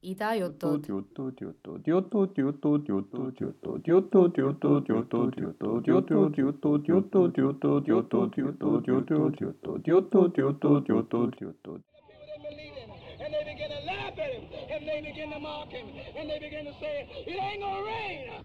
이다요또 And they begin to laugh at him, and they begin to mock him, and they begin to say, It ain't gonna rain.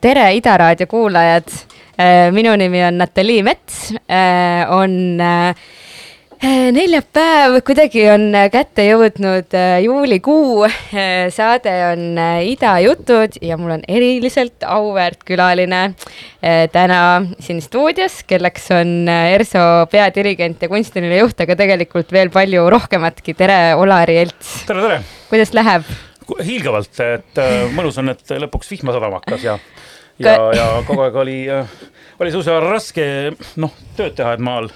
tere, Ida raadio kuulajad. Minu nimi on Natalii Mets. on äh, neljapäev, kuidagi on kätte jõudnud äh, juulikuu. saade on äh, Ida jutud ja mul on eriliselt auväärt külaline äh, täna siin stuudios, kelleks on äh, ERSO peadirigent ja kunstiline juht, aga tegelikult veel palju rohkematki. tere, Olari Elts, tere, tere. kuidas läheb? hiilgavalt, et äh, mõnus on, et lõpuks vihma sadama hakkas ja, ja, ja kogu aeg oli, oli suisa raske, noh, tööd teha, et maal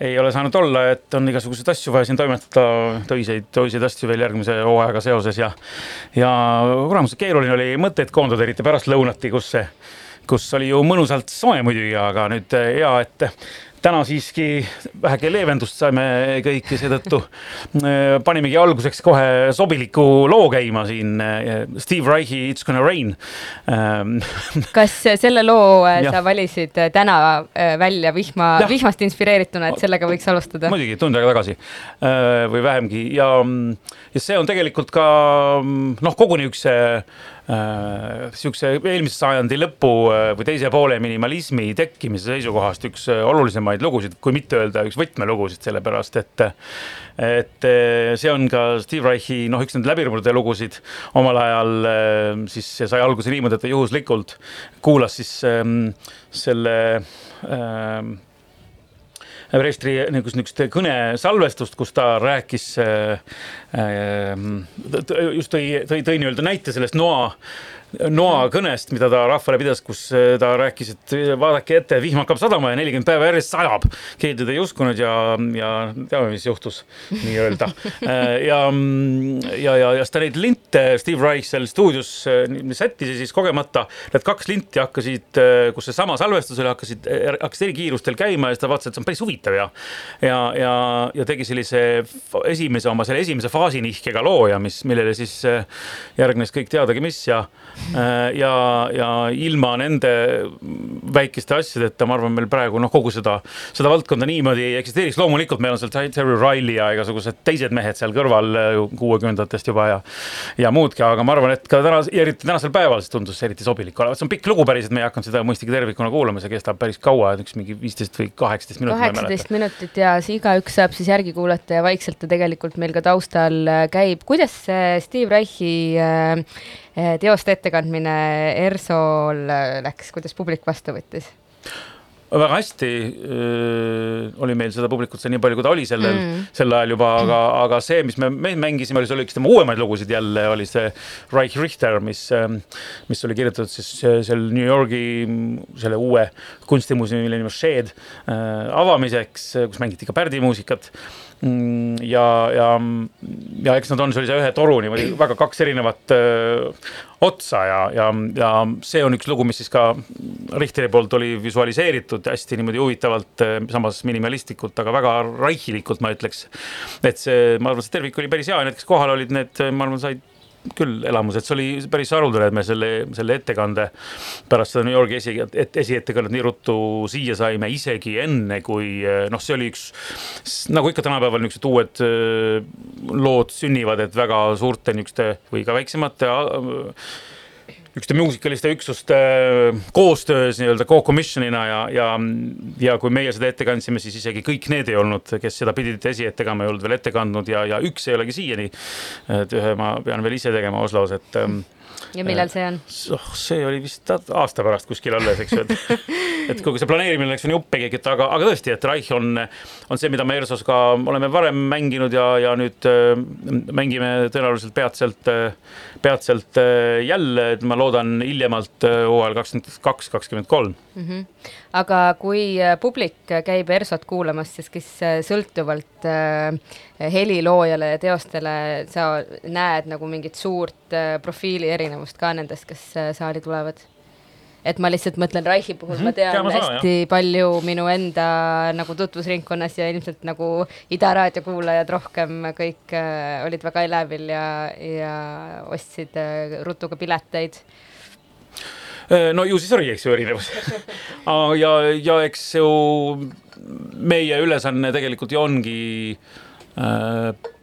ei ole saanud olla, et on igasuguseid asju vaja siin toimetada, töiseid, töiseid asju veel järgmise hooajaga seoses ja, ja kuramus, keeruline oli mõtteid koondada, eriti pärastlõunati, kus see, kus oli ju mõnusalt soe muidugi, aga nüüd äh, hea, et täna siiski väheke leevendust saime kõik ja seetõttu äh, panimegi alguseks kohe sobiliku loo käima siin. Steve Reichi It's gonna rain. kas selle loo äh, Jah. sa valisid äh, täna äh, välja vihma vihmast inspireerituna, et sellega võiks alustada? muidugi tund aega tagasi äh, või vähemgi ja, ja see on tegelikult ka mm, noh, koguni üks äh, sihukese eelmise sajandi lõpu äh, või teise poole minimalismi tekkimise seisukohast üks äh, olulisemaid lugusid, kui mitte öelda üks võtmelugusid, sellepärast et et äh, see on ka Steve Reichi noh, üks nende läbimurde lugusid. Omal ajal äh, siis see sai alguse niimoodi, et ta juhuslikult kuulas siis ähm, selle ähm, preestri niisugust, niisugust kõnesalvestust, kus ta rääkis äh, äh,, just tõi, tõi, tõi nii-öelda näite sellest noa, noa kõnest, mida ta rahvale pidas, kus äh, ta rääkis, et vaadake ette, vihm hakkab sadama ja nelikümmend päeva järjest sajab. keegi teda ei uskunud ja, ja teame, mis juhtus nii-öelda. ja, ja, ja, ja siis ta neid linte Steve Reich seal stuudios äh, sättis ja siis kogemata need kaks linti hakkasid, kus seesama salvestus oli, hakkasid, hakkasid eri kiirustel käima ja siis ta vaatas, et see on päris huvitav ja ja, ja, ja tegi sellise esimese oma selle esimese faasi nihkega loo ja mis, millele siis äh, järgnes kõik teadagi mis ja ja, ja ilma nende väikeste asjadeta, ma arvan, meil praegu noh, kogu seda, seda valdkonda niimoodi ei eksisteeriks. loomulikult meil on seal Terry Riley ja igasugused teised mehed seal kõrval äh, kuuekümnendatest juba ja ja muudki, aga ma arvan, et ka täna, eriti tänasel päeval, see tundus eriti sobilik olevat, see on pikk lugu päriselt, me ei hakanud seda mõistagi tervikuna kuulama, see kestab päris kaua, üks mingi viisteist või kaheksateist minutit. kaheksateist minutit ja igaüks saab siis järgi kuulata ja vaikselt ta tegelikult meil ka taustal äh, käib. kuidas Steve Reichi äh, äh, teoste ettekandmine ERSO-l äh, läks, kuidas publik vastu võttis? väga hästi öö, oli meil seda publikut seal nii palju, kui ta oli sellel Mm. sel ajal juba, aga, aga see, mis me, me mängisime, oli see oli üks tema uuemaid lugusid jälle, oli see Reich Richter, mis, mis oli kirjutatud siis äh, seal New Yorgi mm, selle uue kunstimuuseumi, mille nimi on Shed äh, avamiseks, kus mängiti ka pärdimuusikat ja, ja, ja eks nad on sellise ühe toru niimoodi väga kaks erinevat öö, otsa ja, ja, ja see on üks lugu, mis siis ka Richteri poolt oli visualiseeritud hästi niimoodi huvitavalt, samas minimalistlikult, aga väga raihilikult, ma ütleks. et see, ma arvan, see tervik oli päris hea ja need, kes kohal olid, need, ma arvan, said küll elamused, see oli päris haruldane, et me selle, selle ettekande pärast seda New Yorgi esi, et esiettekannet nii ruttu siia saime, isegi enne, kui noh, see oli üks nagu ikka tänapäeval niisugused uued öö, lood sünnivad, et väga suurte niisuguste või ka väiksemate äh, niisuguste muusikaliste üksuste koostöös nii-öelda co-commission'ina ja, ja, ja kui meie seda ette kandsime, siis isegi kõik need ei olnud, kes seda pidid esi ette kandma, ei olnud veel ette kandnud ja, ja üks ei olegi siiani. et ühe ma pean veel ise tegema Oslos, et ähm, ja millal see on? oh, see oli vist aasta pärast kuskil alles, eks ju, et et kogu see planeerimine läks nii uppi kõik, et aga, aga tõesti, et Reich on, on see, mida me ERSO-s ka oleme varem mänginud ja, ja nüüd äh, mängime tõenäoliselt peatselt, peatselt äh, jälle, et ma loodan hiljemalt äh, hooajal kakskümmend kaks, kakskümmend kolm. Aga kui äh, publik käib ERSO-t kuulamas, siis kes äh, sõltuvalt äh, heliloojale ja teostele sa näed nagu mingit suurt äh, profiili erinevust ka nendest, kes äh, saali tulevad? et ma lihtsalt mõtlen Reichi puhul mm, -hmm. ma tean Teame sama, hästi palju minu enda nagu tutvusringkonnas ja ilmselt nagu Ida raadio kuulajad rohkem kõik äh, olid väga elevil ja, ja ostsid äh, ruttu ka pileteid. No ju siis oli, eks ju, erinevus. ja, ja eks ju meie ülesanne tegelikult ju ongi äh,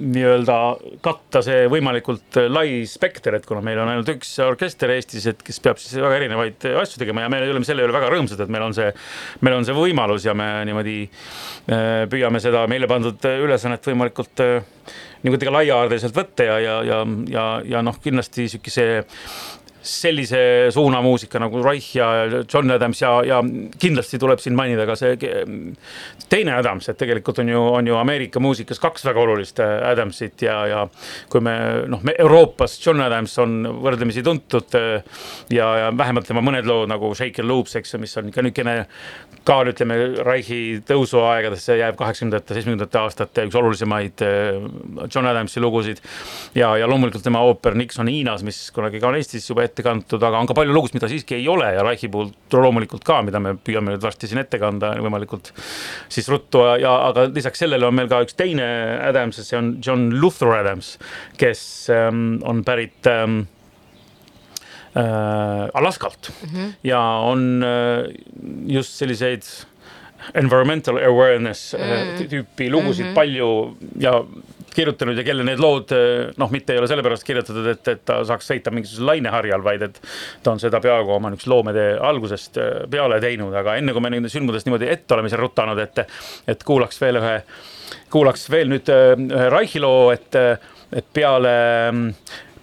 nii-öelda katta see võimalikult lai spekter, et kuna meil on ainult üks orkester Eestis, et kes peab siis väga erinevaid asju tegema ja me oleme selle üle väga rõõmsad, et meil on see, meil on see võimalus ja me niimoodi äh, püüame seda meile pandud ülesannet võimalikult äh, niimoodi ka laiahaardeliselt võtta ja, ja, ja, ja, ja noh, kindlasti sihukese sellise suuna muusika nagu Reich ja John Adams ja, ja kindlasti tuleb siin mainida ka see teine Adams, et tegelikult on ju, on ju Ameerika muusikas kaks väga olulist äh, Adamsit ja, ja kui me noh, me Euroopas John Adams on võrdlemisi tuntud äh, ja, ja vähemalt tema mõned lood nagu Shake and Loops, eks ju, mis on ikka niisugune ka ütleme, Reichi tõusuaegadesse jääb kaheksakümnendate, seitsmekümnendate aastate üks olulisemaid äh, John Adamsi lugusid. Ja, ja loomulikult tema ooper Nixon Hiinas, mis kunagi ka on Eestis juba ette kantud, aga on ka palju lugusid, mida siiski ei ole ja Reichi puhul loomulikult ka, mida me püüame nüüd varsti siin ette kanda võimalikult siis ruttu ja, aga lisaks sellele on meil ka üks teine Adams ja see on John Luther Adams, kes ähm, on pärit ähm, äh, Alaskalt mm -hmm. ja on äh, just selliseid environmental awareness mm. tüüpi lugusid mm -hmm. palju ja kirjutanud ja kelle need lood noh, mitte ei ole sellepärast kirjutatud, et, et ta saaks sõita mingisugusel laineharjal, vaid et ta on seda peaaegu oma niisuguse loomede algusest peale teinud, aga enne kui me nende sündmustest niimoodi ette oleme seal rutanud, et, et kuulaks veel ühe, kuulaks veel nüüd ühe Reichi loo, et, et peale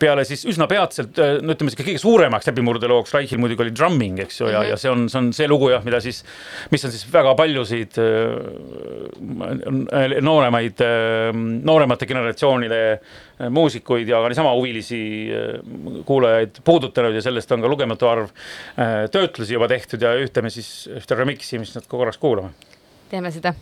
peale siis üsna peatselt, no ütleme kõige suuremaks läbimurdelooks Reichil muidugi oli drumming, eks ju, ja mm, -hmm. ja see on, see on see lugu jah, mida siis, mis on siis väga paljusid äh, nooremaid äh,, nooremate generatsioonide muusikuid ja ka niisama huvilisi äh, kuulajaid puudutanud ja sellest on ka lugematu arv äh, töötlusi juba tehtud ja ühte me siis, ühte remix'i, mis nad korraks kuulame. teeme seda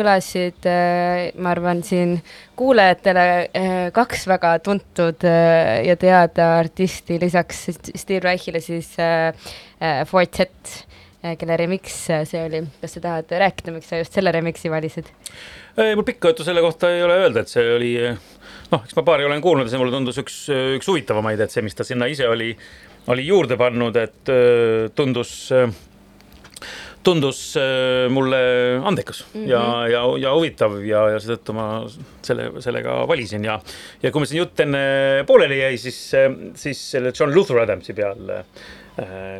kõlasid, ma arvan, siin kuulajatele kaks väga tuntud ja teada artisti, lisaks Steve Reichile siis Fortet, kelle remix see oli. kas sa tahad rääkida, miks sa just selle remix'i valisid? ei, mul pikka juttu selle kohta ei ole öelda, et see oli noh, eks ma paari olen kuulnud ja see mulle tundus üks, üks huvitavamaid, et see, mis ta sinna ise oli, oli juurde pannud, et tundus tundus äh, mulle andekas mm -hmm. ja, ja, ja huvitav ja, ja seetõttu ma selle, sellega valisin ja, ja kui meil siin jutt enne pooleli jäi, siis, äh, siis selle John Luther Adamsi peal äh,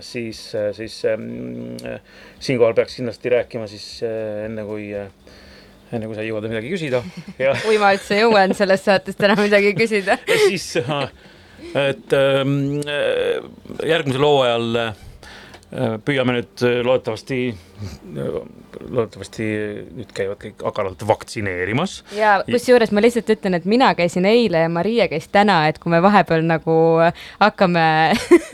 siis, siis siinkohal peaks kindlasti rääkima siis enne kui enne kui sa jõuad midagi küsida kui ma üldse jõuan sellest saatest enam midagi küsida siis, et ähm, järgmisel hooajal püüame nüüd äh, loodetavasti, äh, loodetavasti nüüd käivad kõik agaralt vaktsineerimas. ja kusjuures ma lihtsalt ütlen, et mina käisin eile ja Maria käis täna, et kui me vahepeal nagu hakkame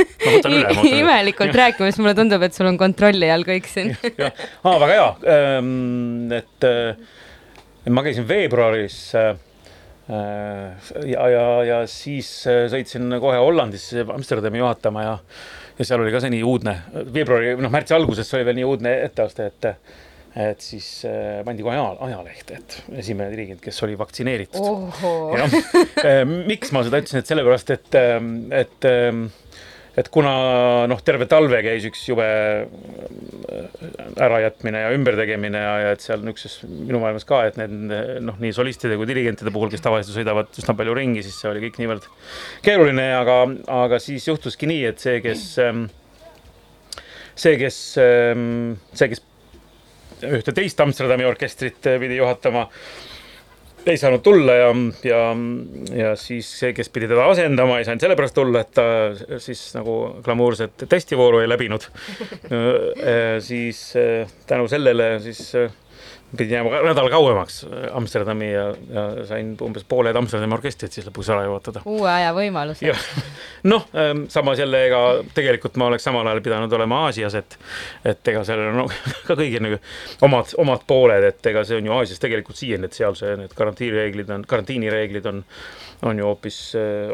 imelikult rääkima, siis mulle tundub, et sul on kontrolli all kõik siin. aa, väga hea, ähm, et ma käisin veebruaris ja, ja, ja siis sõitsin kohe Hollandisse Amsterdami juhatama ja ja seal oli ka see nii uudne, veebruari, noh, märtsi alguses oli veel nii uudne etteaste, et et siis äh, pandi kohe aja, ajalehte, et esimene dirigent, kes oli vaktsineeritud. Miks ma seda ütlesin, et sellepärast, et, ähm, et äh, et kuna noh, terve talve käis üks jube äh, ärajätmine ja ümbertegemine ja, ja et seal niisuguses minu maailmas ka, et need noh, nii solistide kui dirigentide puhul, kes tavaliselt sõidavad üsna palju ringi, siis see oli kõik niivõrd keeruline, aga, aga siis juhtuski nii, et see, kes, ähm, see, kes, ähm, see, kes ühte teist Amsterdami orkestrit pidi juhatama ei saanud tulla ja, ja, ja siis see, kes pidi teda asendama, ei saanud sellepärast tulla, et ta siis nagu glamuurset testivooru ei läbinud. Siis tänu sellele siis pidin jääma nädal kauemaks Amsterdami ja, ja sain umbes pooled Amsterdami orkestrid siis lõpuks ära juhatada. uue aja võimalus. noh, samas jälle, ega tegelikult ma oleks samal ajal pidanud olema Aasias, et, et ega sellel on no, ka kõigil nagu omad, omad pooled, et ega see on ju Aasias tegelikult siiani, et seal see, need karantiinireeglid on, karantiinireeglid on on ju hoopis,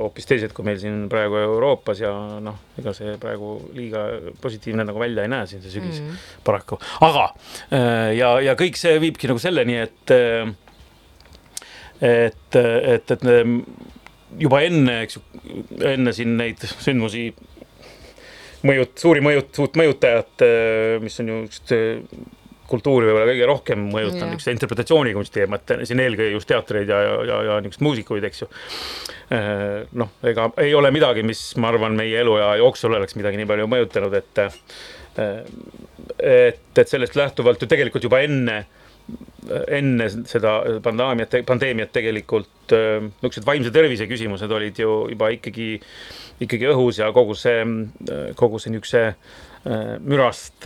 hoopis teised kui meil siin praegu Euroopas ja noh, ega see praegu liiga positiivne nagu välja ei näe siin see sügis mm -hmm. paraku, aga äh, ja, ja kõik see viibki nagu selleni, et äh, et, et, et juba enne, eks ju, enne siin neid sündmusi mõjut-, suuri mõjut-, suurt mõjutajat, äh, mis on ju just kultuuri võib-olla kõige rohkem mõjutanud niisuguse interpretatsioonikunsti, ma mõtlen siin eelkõige just teatreid ja, ja, ja, ja niisuguseid muusikuid, eks ju. Äh, noh, ega ei ole midagi, mis ma arvan, meie eluea jooksul oleks midagi nii palju mõjutanud, et äh, et, et sellest lähtuvalt ju tegelikult juba enne enne seda pandeemiat, pandeemiat tegelikult äh, niisugused vaimse tervise küsimused olid ju juba ikkagi, ikkagi õhus ja kogu see, kogu see niisuguse mürast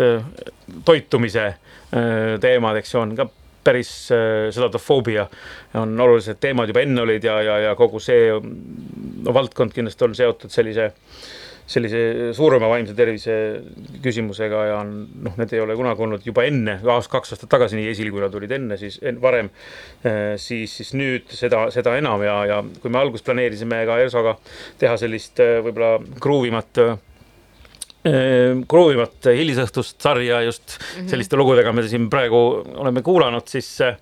toitumise Äh, teemad, eks ju, on ka päris äh, sedadofoobia on olulised teemad juba enne olid ja, ja, ja kogu see no, valdkond kindlasti on seotud sellise, sellise suurema vaimse tervise küsimusega ja noh, need ei ole kunagi olnud juba enne, kaks aastat tagasi nii esil, kui nad olid enne, siis en, varem, äh, siis, siis nüüd seda, seda enam ja, ja kui me alguses planeerisime ka ERSO-ga teha sellist võib-olla kruuvimat Ehm, kroovivat hilisõhtust sarja just mm -hmm. selliste lugudega me siin praegu oleme kuulanud, siis äh,,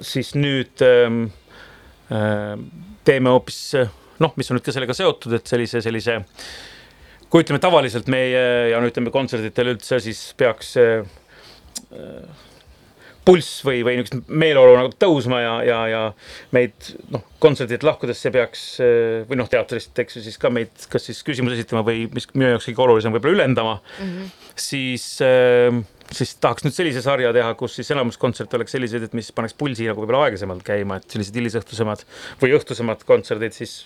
siis nüüd äh, teeme hoopis noh, mis on nüüd ka sellega seotud, et sellise, sellise kui ütleme tavaliselt meie ja no ütleme kontserditel üldse, siis peaks äh, pulss või, või niisugust meeleolu nagu tõusma ja, ja, ja meid noh, kontserdilt lahkudes see peaks või noh, teatrist, eks ju, siis ka meid kas siis küsimusi esitama või mis minu jaoks kõige olulisem, võib-olla ülendama mm, -hmm. siis äh, siis tahaks nüüd sellise sarja teha, kus siis enamus kontserte oleks sellised, et mis paneks pulsi nagu võib-olla aeglasemalt käima, et sellised hilisõhtusemad või õhtusemad kontserdid siis,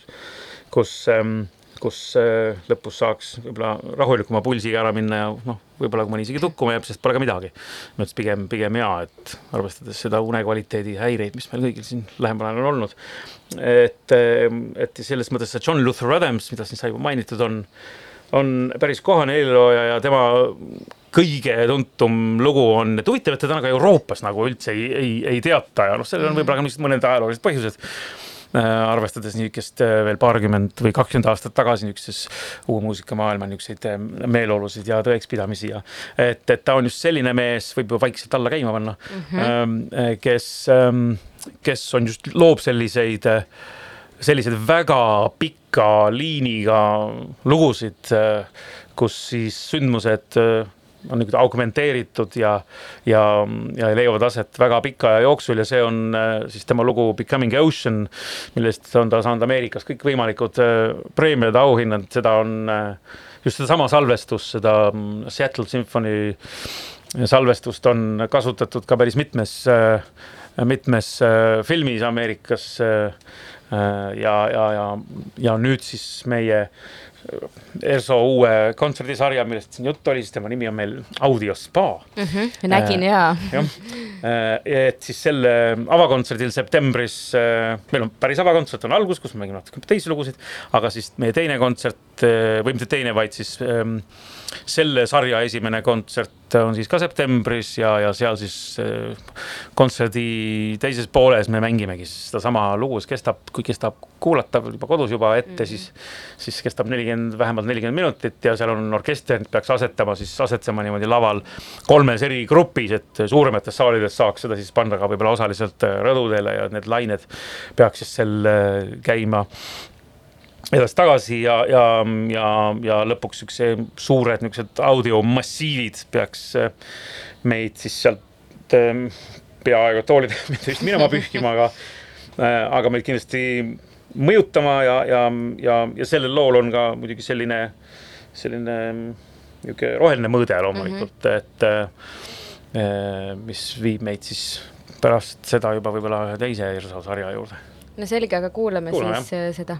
kus ähm, kus äh, lõpus saaks võib-olla rahulikuma pulsiga ära minna ja noh, võib-olla kui mõni isegi tukkuma jääb, sest pole ka midagi. ma ütlesin pigem, pigem hea, et arvestades seda unekvaliteedi häireid, mis meil kõigil siin lähemal ajal on olnud. et, äh, et selles mõttes see John Luther Adams, mida siin sai juba mainitud, on, on päris kohane helilooja ja tema kõige tuntum lugu on, et huvitav, et teda nagu Euroopas nagu üldse ei, ei, ei teata ja noh, sellel on võib-olla ka mõned ajaloolised põhjused arvestades niisugust äh, veel paarkümmend või kakskümmend aastat tagasi niisuguses uue muusikamaailma niisuguseid äh, meeleolusid ja tõekspidamisi ja et, et ta on just selline mees, võib ju vaikselt alla käima panna mm, -hmm. kes, kes on just, loob selliseid, selliseid väga pika liiniga lugusid, kus siis sündmused äh, on niisugune augmenteeritud ja, ja, ja leiavad aset väga pika aja jooksul ja see on äh, siis tema lugu Becoming Ocean, millest on ta saanud Ameerikas kõikvõimalikud äh, preemiad, auhinnad, seda on äh, just sedasama salvestust, seda mm, Seattle Symphony salvestust on kasutatud ka päris mitmes, mitmes äh, filmis Ameerikas äh, äh, ja, ja, ja, ja nüüd siis meie ERSO uue kontserdisarja, millest siin juttu oli, siis tema nimi on meil Audio Spa nägin ja. jah, et siis selle avakontserdil septembris, meil on päris avakontsert on algus, kus me mängime natuke teisi lugusid, aga siis meie teine kontsert või mitte teine, vaid siis ähm, selle sarja esimene kontsert on siis ka septembris ja, ja seal siis äh, kontserdi teises pooles me mängimegi sedasama lugu, see kestab, kui kestab kuulatav juba kodus juba ette, siis, siis kestab nelikümmend, vähemalt nelikümmend minutit ja seal on orkester, peaks asetama siis, asetsema niimoodi laval kolmes eri grupis, et suuremates saalides saaks seda siis panna ka võib-olla osaliselt äh, rõdudele ja need lained peaks siis seal äh, käima edasi-tagasi ja, ja, ja, ja lõpuks siukse suured niisugused audiomassiivid peaks äh, meid siis sealt ähm, peaaegu toolide just minema pühkima, aga, aga meid kindlasti mõjutama ja, ja, ja, ja sellel lool on ka muidugi selline, selline niisugune roheline mõõde loomulikult mm, -hmm. et mis viib meid siis pärast seda juba võib-olla teise Irso sarja juurde. no selge, aga kuulame, Kuulame, siis äh, seda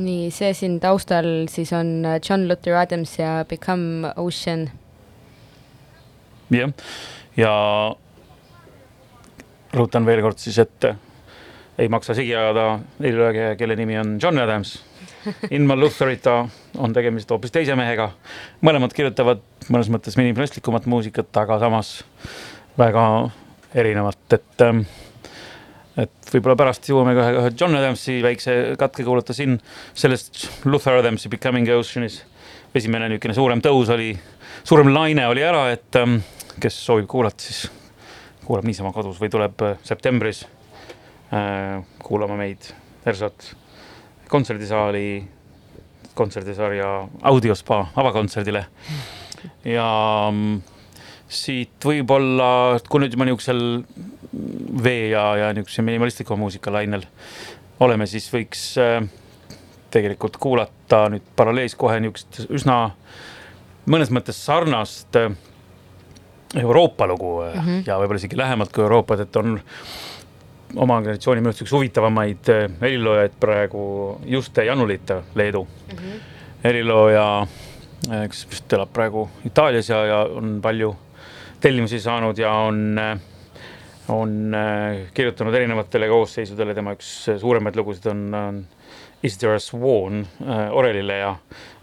nii, see siin taustal siis on John Luther Adams ja Become Ocean. jah, ja rõhutan veel kord siis, et ei maksa segi ajada helilooja, kelle nimi on John Adams. ilma Lutherita on tegemist hoopis teise mehega. mõlemad kirjutavad mõnes mõttes minimalistikumat muusikat, aga samas väga erinevat, et ähm, et võib-olla pärast jõuame ka ühe John Adamsi väikse katke kuulata siin sellest Luther Adamsi Becoming Oceanis. esimene niisugune suurem tõus oli, suurem laine oli ära, et ähm, kes soovib kuulata, siis kuulab niisama kodus või tuleb äh, septembris äh, kuulama meid Ersot kontserdisaali, kontserdisarja Audiospa avakontserdile. ja mm, siit võib-olla, kui nüüd juba niisugusel vee ja, ja niisuguse minimalistliku muusika lainel oleme, siis võiks äh, tegelikult kuulata nüüd paralleelis kohe niisugust üsna mõnes mõttes sarnast äh, Euroopa lugu mm -hmm. ja võib-olla isegi lähemalt kui Euroopat, et on oma organisatsiooni minu arust üks huvitavamaid heliloojaid praegu Juste Janulita, Leedu mm. -hmm. helilooja, kes vist elab praegu Itaalias ja, ja on palju tellimusi saanud ja on, on äh, kirjutanud erinevatele koosseisudele, tema üks suuremaid lugusid on, on Is there a swan äh, orelile ja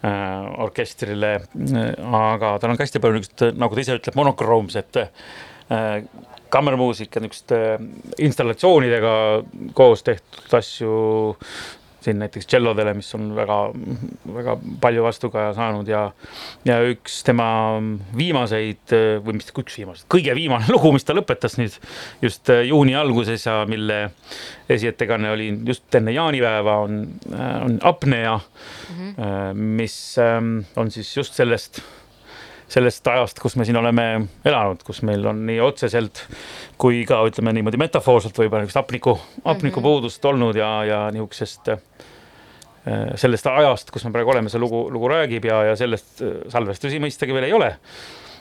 äh, orkestrile äh,, aga tal on ka hästi palju niisugust, nagu ta ise ütleb, monokroomset äh, kammermuusika, niisuguste installatsioonidega koos tehtud asju. Siin näiteks tšellodele, mis on väga, väga palju vastukaja saanud ja, ja üks tema viimaseid või mis üks viimaseid, kõige viimane lugu, mis ta lõpetas nüüd just juuni alguses ja mille esiettekanne oli just enne jaanipäeva, on, on apnea mm, -hmm. mis ähm, on siis just sellest sellest ajast, kus me siin oleme elanud, kus meil on nii otseselt kui ka ütleme niimoodi metafoorselt võib-olla niisugust hapniku, hapnikupuudust olnud ja, ja niisugusest äh, sellest ajast, kus me praegu oleme, see lugu, lugu räägib ja, ja sellest äh, salvestusi mõistagi veel ei ole.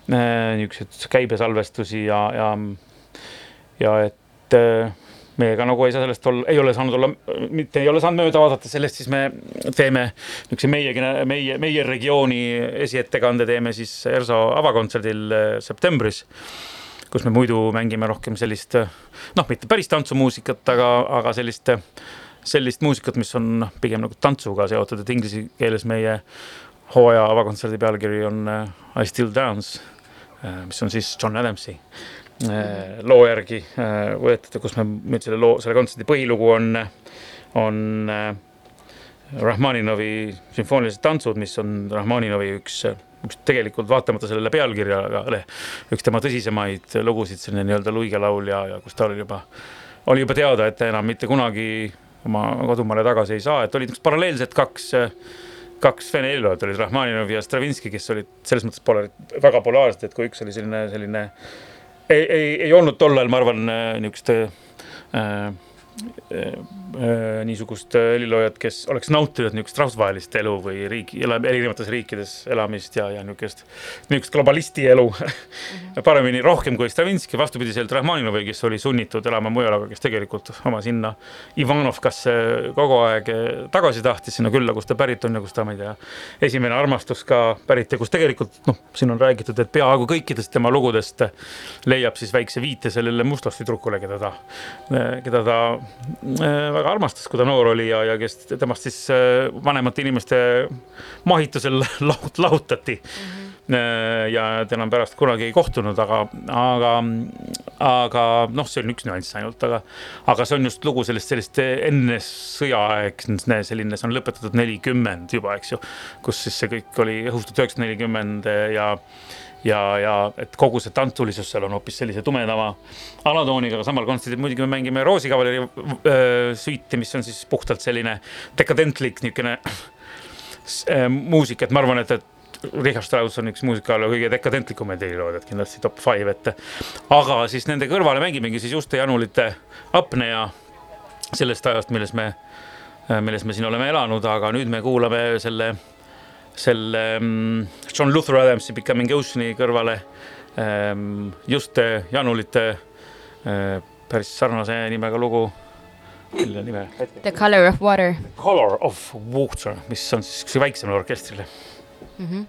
niisuguseid käibesalvestusi ja, ja, ja et äh, meiega nagu ei saa sellest olla, ei ole saanud olla, mitte ei ole saanud mööda vaadata sellest, siis me teeme niisuguse meiegi, meie, meie regiooni esiettekande teeme siis ERSO avakontserdil äh, septembris kus me muidu mängime rohkem sellist noh, mitte päris tantsumuusikat, aga, aga sellist, sellist muusikat, mis on noh, pigem nagu tantsuga seotud, et inglise keeles meie hooaja avakontserdi pealkiri on äh, I still dance, mis on siis John Adamsi äh, loo järgi äh, võetud kus me nüüd selle loo, selle kontserdi põhilugu on, on äh, Rahmaninovi sümfoonilised tantsud, mis on Rahmaninovi üks üks tegelikult vaatamata sellele pealkirjale üks tema tõsisemaid lugusid, selline nii-öelda luigelaul ja, ja kus ta oli juba, oli juba teada, et ta enam mitte kunagi oma kodumaale tagasi ei saa, et olid üks paralleelselt kaks, kaks vene helilooajat olid Rahmaninov ja Stravinski, kes olid selles mõttes polar, väga polaarsed, et kui üks oli selline, selline ei, ei, ei olnud tol ajal, ma arvan, niisugust äh, niisugust heliloojat, kes oleks nautinud niisugust rahvusvahelist elu või riigi, erinevates riikides elamist ja, ja niisugust, niisugust globalisti elu paremini, rohkem kui Stravinski, vastupidiselt Rahmaninovi, kes oli sunnitud elama mujal, aga kes tegelikult oma sinna Ivanovkasse kogu aeg tagasi tahtis sinna külla, kust ta pärit on ja kus ta, ma ei tea, esimene armastus ka pärit ja kus tegelikult noh, siin on räägitud, et peaaegu kõikidest tema lugudest leiab siis väikse viite sellele mustlastüdrukule, keda ta, keda ta väga armastas, kui ta noor oli ja, ja kes temast siis vanemate inimeste mahitusel lahut-, lahutati mm. -hmm. ja ta enam pärast kunagi ei kohtunud, aga, aga, aga noh, see on üks nüanss ainult, aga, aga see on just lugu sellest, sellist enne sõjaaegne selline, see on lõpetatud nelikümmend juba, eks ju, kus siis see kõik oli õhustatud üheksasada nelikümmend ja ja, ja et kogu see tantsulisus seal on hoopis sellise tumedama alatooniga, aga samal kontserdil muidugi me mängime Roosi kavaleri äh, süüti, mis on siis puhtalt selline dekadentlik niisugune äh, muusika, et ma arvan, et, et Richard Strauss on üks muusikaajaloo kõige dekadentlikumaid heliloojaid, kindlasti top five, et aga siis nende kõrvale mängimegi siis Juste Janulite apnea sellest ajast, milles me, milles me siin oleme elanud, aga nüüd me kuulame selle selle mm, John Luther Adamsi Becoming Ocean'i kõrvale ähm, just Janulite äh, päris sarnase nimega lugu mille nime? The color of water Color of Water, mis on siis siukse väiksemale orkestrile. mm. -hmm.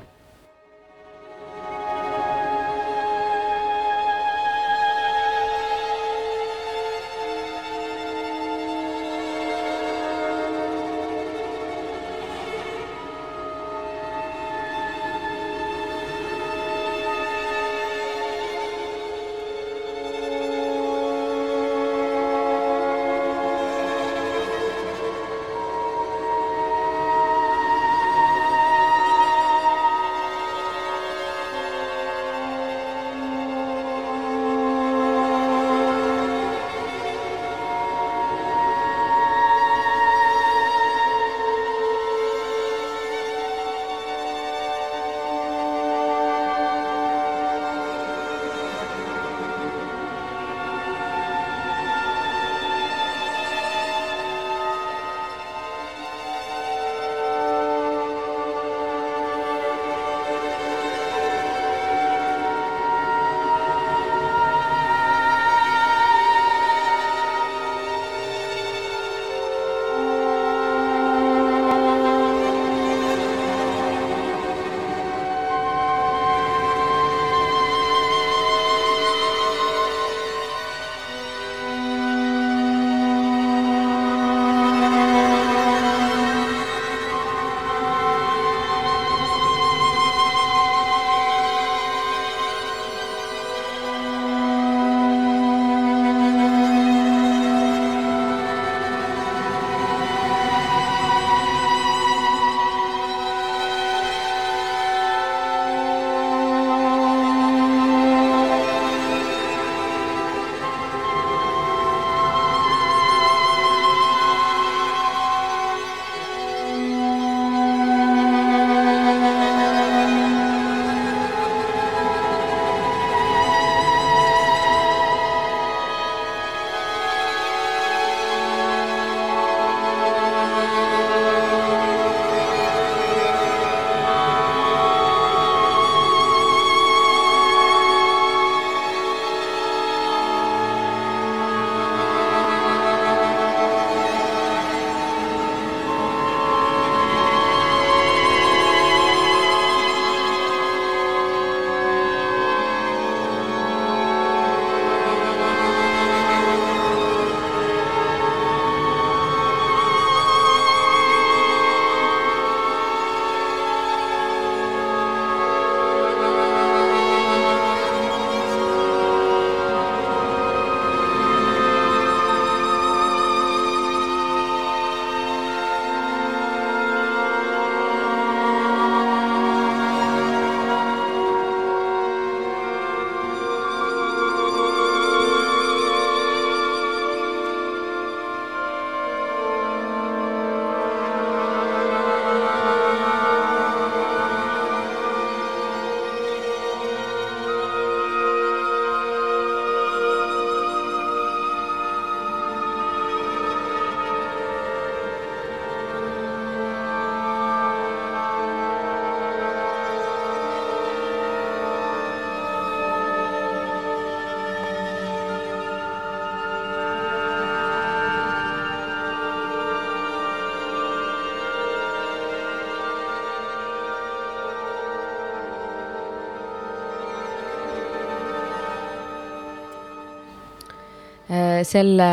Selle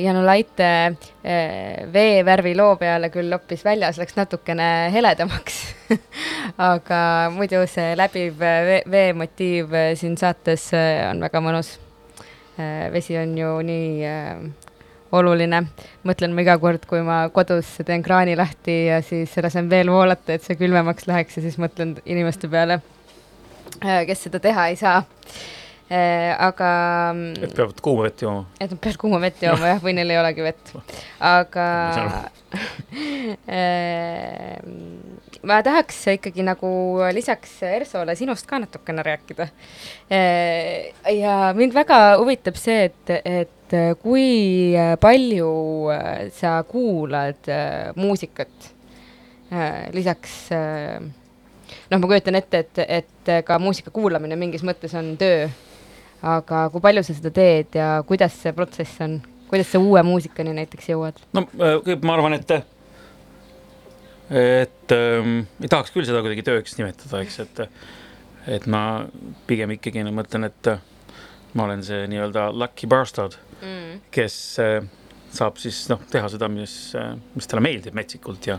Janu Laite äh, veevärvi loo peale küll hoopis väljas läks natukene heledamaks. Aga muidu see läbiv vee, veemotiiv siin saates äh, on väga mõnus. vesi on ju nii oluline, mõtlen ma iga kord, kui ma kodus teen kraani lahti ja siis lasen veel voolata, et see külmemaks läheks ja siis mõtlen inimeste peale, kes seda teha ei saa aga mm, et peavad kuuma vett jooma. et nad peavad kuuma vett jooma jah, või neil ei olegi vett. aga Ma äh, ma tahaks ikkagi nagu lisaks Ersole sinust ka natukene rääkida. ja mind väga huvitab see, et, et kui palju sa kuulad äh, muusikat lisaks äh, noh, ma kujutan ette, et, et ka muusika kuulamine mingis mõttes on töö. Aga kui palju sa seda teed ja kuidas see protsess on? kuidas sa uue muusikani näiteks jõuad? no äh, ma arvan, et, et ähm, ei tahaks küll seda kuidagi tööks nimetada, eks, et, et ma pigem ikkagi no, mõtlen, et ma olen see nii-öelda lucky bastard, kes äh, saab siis noh, teha seda, mis, mis talle meeldib metsikult ja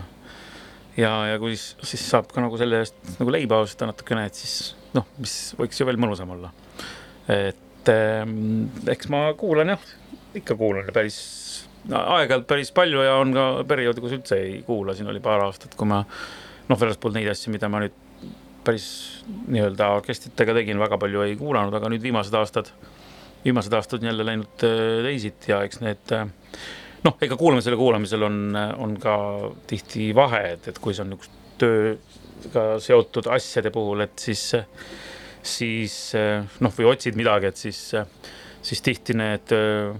ja, ja kui siis, siis saab ka nagu selle eest nagu leiba osta natukene, et siis noh, mis võiks ju veel mõnusam olla. Et ähm, eks ma kuulan jah, ikka kuulan päris no, aeg-ajalt päris palju ja on ka perioode, kus üldse ei kuula, siin oli paar aastat, kui ma noh, väljaspool neid asju, mida ma nüüd päris nii-öelda orkestritega tegin, väga palju ei kuulanud, aga nüüd viimased aastad, viimased aastad on jälle läinud äh, teisiti ja eks need äh, noh, ega kuulamisel ja kuulamisel on, on ka tihti vahe, et, et kui see on niisugust tööga seotud asjade puhul, et siis, siis äh, noh, või otsid midagi, et siis, siis tihti need äh,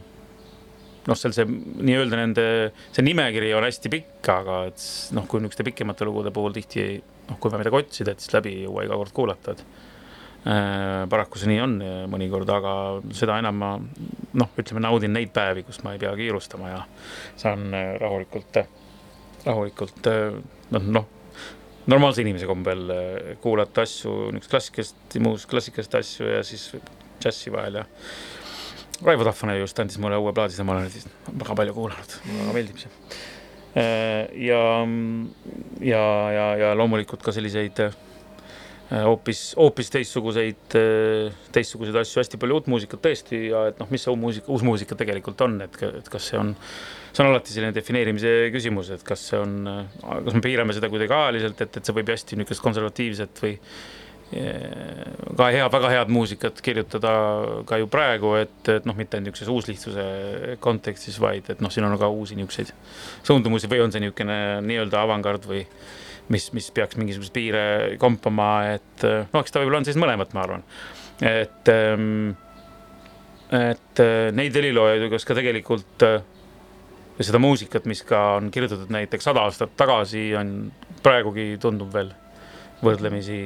noh, seal see nii-öelda nende, see nimekiri on hästi pikk, aga et noh, kui niisuguste pikemate lugude puhul tihti noh, kui vaja midagi otsida, et siis läbi ei jõua iga kord kuulata, et äh, paraku see nii on mõnikord, aga seda enam ma noh, ütleme naudin neid päevi, kus ma ei pea kiirustama ja saan rahulikult, rahulikult noh, noh, normaalse inimese kombel äh, kuulata asju, niisugust klassikalist, muus klassikalist asju ja siis džässi vahel ja Raivo Tahvane just andis mulle uue plaadi, seda ma olen siis väga palju kuulanud, mulle väga meeldib see. ja, ja, ja, ja loomulikult ka selliseid äh, hoopis, hoopis teistsuguseid, teistsuguseid asju, hästi palju uut muusikat tõesti ja et noh, mis see uus muusika, uus muusika tegelikult on, et, et kas see on, see on alati selline defineerimise küsimus, et kas see on, kas me piirame seda kuidagi ajaliselt, et, et see võib hästi niisugust konservatiivset või ka hea, väga head muusikat kirjutada ka ju praegu, et, et noh, mitte niisuguses uuslihtsuse kontekstis, vaid et noh, siin on ka uusi niisuguseid suundumusi või on see niisugune nii-öelda avangard või mis, mis peaks mingisuguseid piire kompama, et noh, eks ta võib-olla on siis mõlemat, ma arvan. et, et äh, neid heliloojaid, kes ka tegelikult äh, seda muusikat, mis ka on kirjutatud näiteks sada aastat tagasi, on praegugi tundub veel võrdlemisi,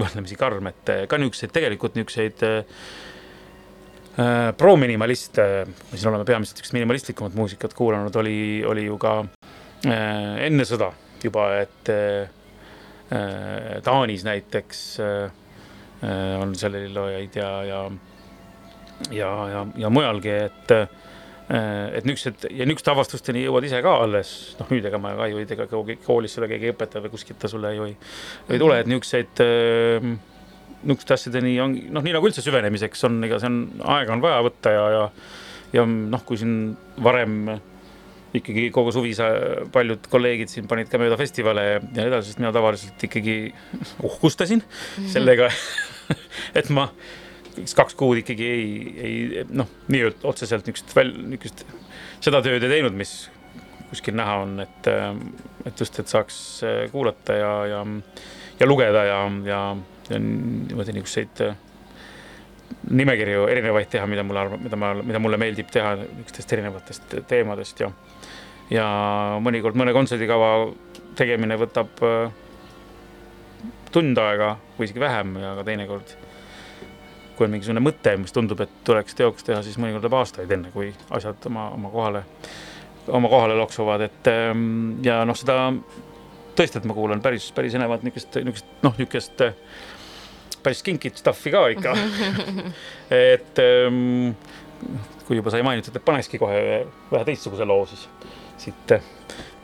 võrdlemisi karm, et ka niisuguseid tegelikult niisuguseid pro-minimaliste, me siin oleme peamiselt niisugust minimalistlikumat muusikat kuulanud, oli, oli ju ka enne sõda juba, et äh, äh, Taanis näiteks äh, äh, on seal heliloojaid ja, ja ja, ja, ja mujalgi, et äh, et niisugused ja niisuguste avastusteni jõuad ise ka alles, noh nüüd ega ma ka ju ei tea, koolis seda keegi ei õpeta või kuskilt ta sulle ju ei, ei tule, et niisuguseid äh, niisuguste asjadeni on noh, nii nagu üldse süvenemiseks on, ega see on, aega on vaja võtta ja, ja ja noh, kui siin varem ikkagi kogu suvi sa, paljud kolleegid siin panid ka mööda festivale ja nii edasi, sest mina tavaliselt ikkagi uhkustasin sellega, et ma kaks kuud ikkagi ei, ei noh, nii-öelda otseselt niisugust väl-, niisugust seda tööd ei teinud, mis kuskil näha on, et, et just, et saaks äh, kuulata ja, ja, ja lugeda ja, ja, ja niimoodi niisuguseid äh, nimekirju erinevaid teha, mida mulle arvab, mida ma, mida mulle meeldib teha niisugustest erinevatest teemadest ja ja mõnikord mõne kontserdikava tegemine võtab äh, tund aega või isegi vähem ja ka teinekord kui on mingisugune mõte, mis tundub, et tuleks teoks teha, siis mõnikord läheb aastaid, enne kui asjad oma, oma kohale, oma kohale loksuvad, et ähm, ja noh, seda tõesti, et ma kuulan päris, päris enevat niisugust, niisugust noh, niisugust äh, päris kinkit stuff'i ka ikka. et ähm, kui juba sai mainitud, et panekski kohe ühe, ühe teistsuguse loo siis siit äh,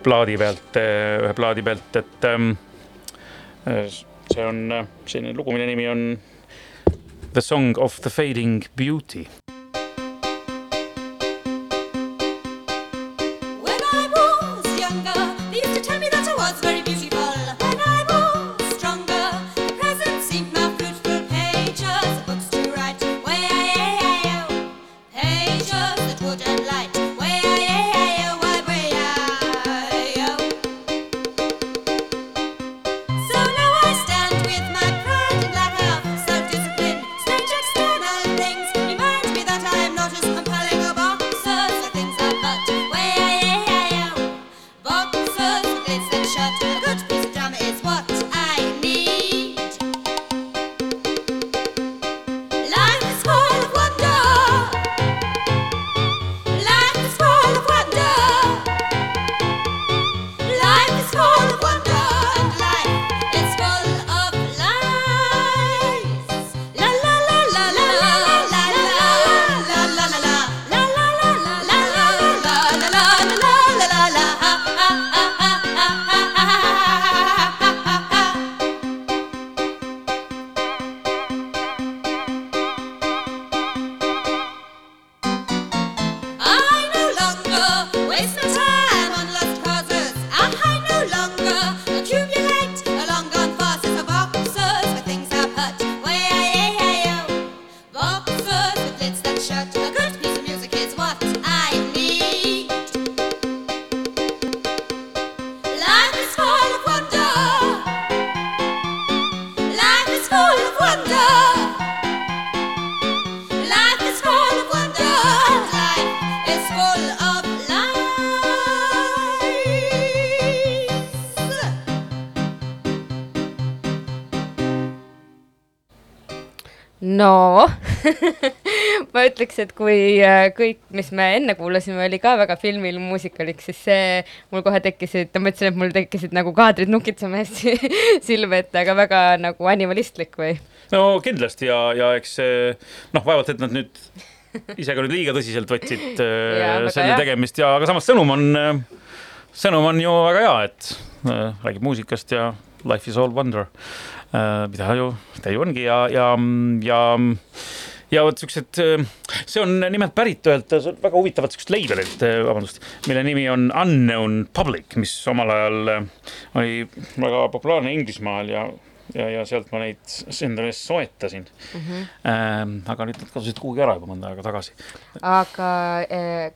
plaadi pealt, ühe plaadi pealt, et ähm, äh, see on selline lugu, mille nimi on The Song of the Fading Beauty. Et kui äh, kõik, mis me enne kuulasime, oli ka väga filmil muusikaliks, siis see mul kohe tekkisid, ma ütlesin, et mul tekkisid nagu kaadrid nukitsema hästi silme ette, aga väga nagu animalistlik või? no kindlasti ja, ja eks noh, vaevalt, et nad nüüd ise ka nüüd liiga tõsiselt võtsid äh, väga selle hea. tegemist ja, aga samas sõnum on, sõnum on ju väga hea, et äh, räägib muusikast ja life is all wonder, mida ju ta ju ongi ja, ja, ja ja vot siuksed, see on nimelt pärit ühelt väga huvitavat siukest label'ilt, vabandust, mille nimi on Unknown Public, mis omal ajal äh, oli väga populaarne Inglismaal ja ja, ja sealt ma neid endale soetasin mm. -hmm. aga nüüd nad kadusid kuhugi ära juba mõnda aega tagasi. aga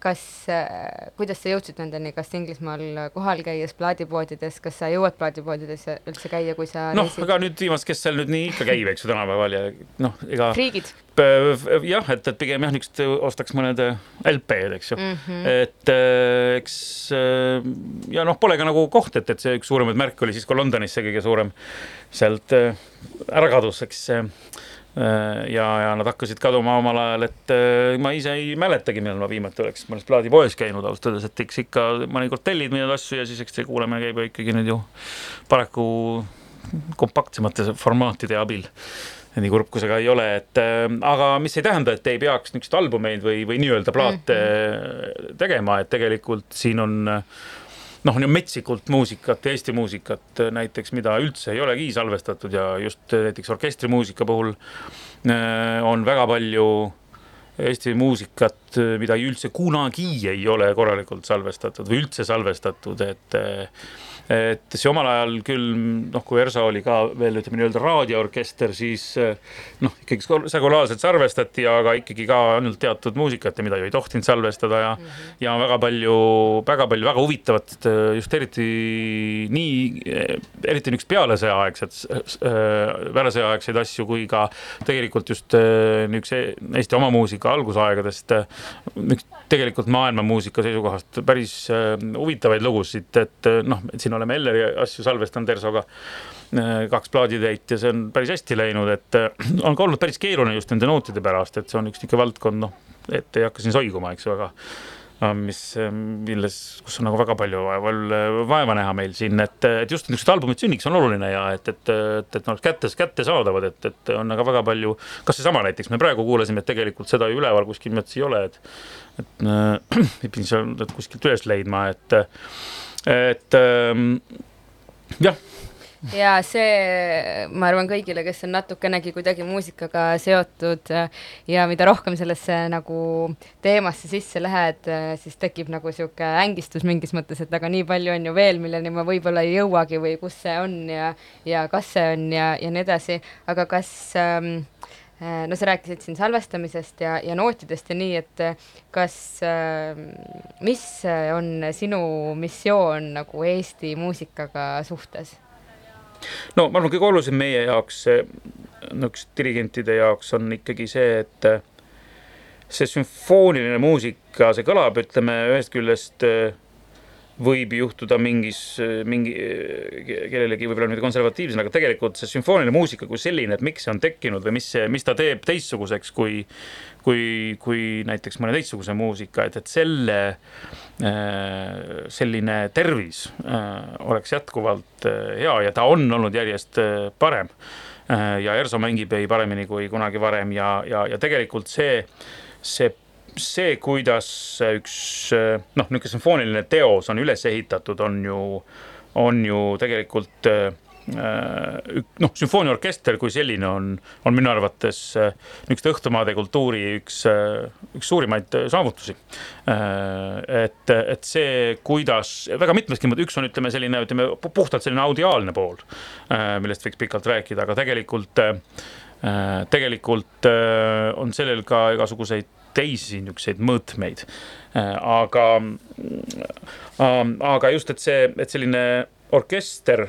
kas, kuidas sa jõudsid nendeni, kas Inglismaal kohal käies plaadipoodides, kas sa jõuad plaadipoodides üldse käia, kui sa noh, aga nüüd viimast, kes seal nüüd nii ikka käib, eks ju, tänapäeval ja noh, ega friigid jah, et, et pigem jah, niisugust ostaks mõned äh, LP-d, eks ju mm. -hmm. et äh, eks äh, ja noh, pole ka nagu koht, et, et see üks suuremaid märke oli siis ka Londonis see kõige suurem sealt äh, ära kadus, eks äh, ja, ja nad hakkasid kaduma omal ajal, et äh, ma ise ei mäletagi, millal ma viimati oleks mõnes plaadipoes käinud ausalt öeldes, et eks ikka mõnikord tellid mingeid asju ja siis eks see kuulamine käib ju ikkagi nüüd ju paraku kompaktsemate formaatide abil nii kurb kui see ka ei ole, et äh, aga mis ei tähenda, et ei peaks niisuguseid albumeid või, või nii-öelda plaate mm -hmm. tegema, et tegelikult siin on äh, noh, on ju metsikult muusikat, Eesti muusikat äh, näiteks, mida üldse ei olegi salvestatud ja just äh, näiteks orkestrimuusika puhul äh, on väga palju Eesti muusikat, mida ei üldse kunagi ei ole korralikult salvestatud või üldse salvestatud, et äh, et see omal ajal küll noh, kui ERSA oli ka veel ütleme nii-öelda raadioorkester, siis äh, noh, ikkagi sekulaarselt salvestati, aga ikkagi ka ainult teatud muusikat ja mida ju ei tohtinud salvestada ja mm -hmm. ja väga palju, väga palju väga huvitavat, äh, just eriti nii, eriti niisugust pealesõjaaegset, pealesõjaaegseid asju, kui ka tegelikult just niisuguse Eesti oma muusika algusaegadest, üks tegelikult maailmamuusika seisukohast päris äh, huvitavaid lugusid, et äh, noh, siin oleme Elleri asju salvestanud ERSO-ga äh, kaks plaaditäit ja see on päris hästi läinud, et on ka olnud päris keeruline just nende nootide pärast, et see on üks niisugune valdkond, noh, et ei hakka siin soiguma, eks ju, aga mis, milles, kus on nagu väga palju vaeva, vaeva näha meil siin, et, et just niisugused albumid sünniks on oluline ja et, et, et, et nad oleks kätte, kättesaadavad, et, et on aga väga palju, kas seesama näiteks me praegu kuulasime, et tegelikult seda ju üleval kuskil nimelt ei ole, et et äh, ei pidi seal kuskilt üles leidma, et, et ähm, jah ja see, ma arvan, kõigile, kes on natukenegi kuidagi muusikaga seotud äh, ja mida rohkem sellesse nagu teemasse sisse lähed, siis tekib nagu niisugune ängistus mingis mõttes, et aga nii palju on ju veel, milleni ma võib-olla ei jõuagi või kus see on ja, ja kas see on ja, ja nii edasi, aga kas ähm, äh, no sa rääkisid siin salvestamisest ja, ja nootidest ja nii, et kas äh,, mis on sinu missioon nagu Eesti muusikaga suhtes? No ma arvan, kõige olulisem meie jaoks, niisugust dirigentide jaoks on ikkagi see, et see sümfooniline muusika, see kõlab, ütleme ühest küljest äh, võib juhtuda mingis, mingi, kellelegi võib-olla midagi konservatiivsem, aga tegelikult see sümfooniline muusika kui selline, et miks see on tekkinud või mis mis ta teeb teistsuguseks kui, kui, kui näiteks mõne teistsuguse muusika, et, et selle äh, selline tervis äh, oleks jätkuvalt äh, hea ja ta on olnud järjest parem. ja ERSO mängib ei paremini kui kunagi varem ja, ja, ja tegelikult see, see see, kuidas üks noh, niisugune sümfooniline teos on üles ehitatud, on ju, on ju tegelikult noh, sümfooniaorkester kui selline on, on minu arvates niisuguste õhtumaade kultuuri üks, üks suurimaid saavutusi. et, et see, kuidas väga mitmeski mõttes, üks on, ütleme selline, ütleme puhtalt selline audiaalne pool, millest võiks pikalt rääkida, aga tegelikult, tegelikult on sellel ka igasuguseid teisi niisuguseid mõõtmeid. aga, aga just, et see, et selline orkester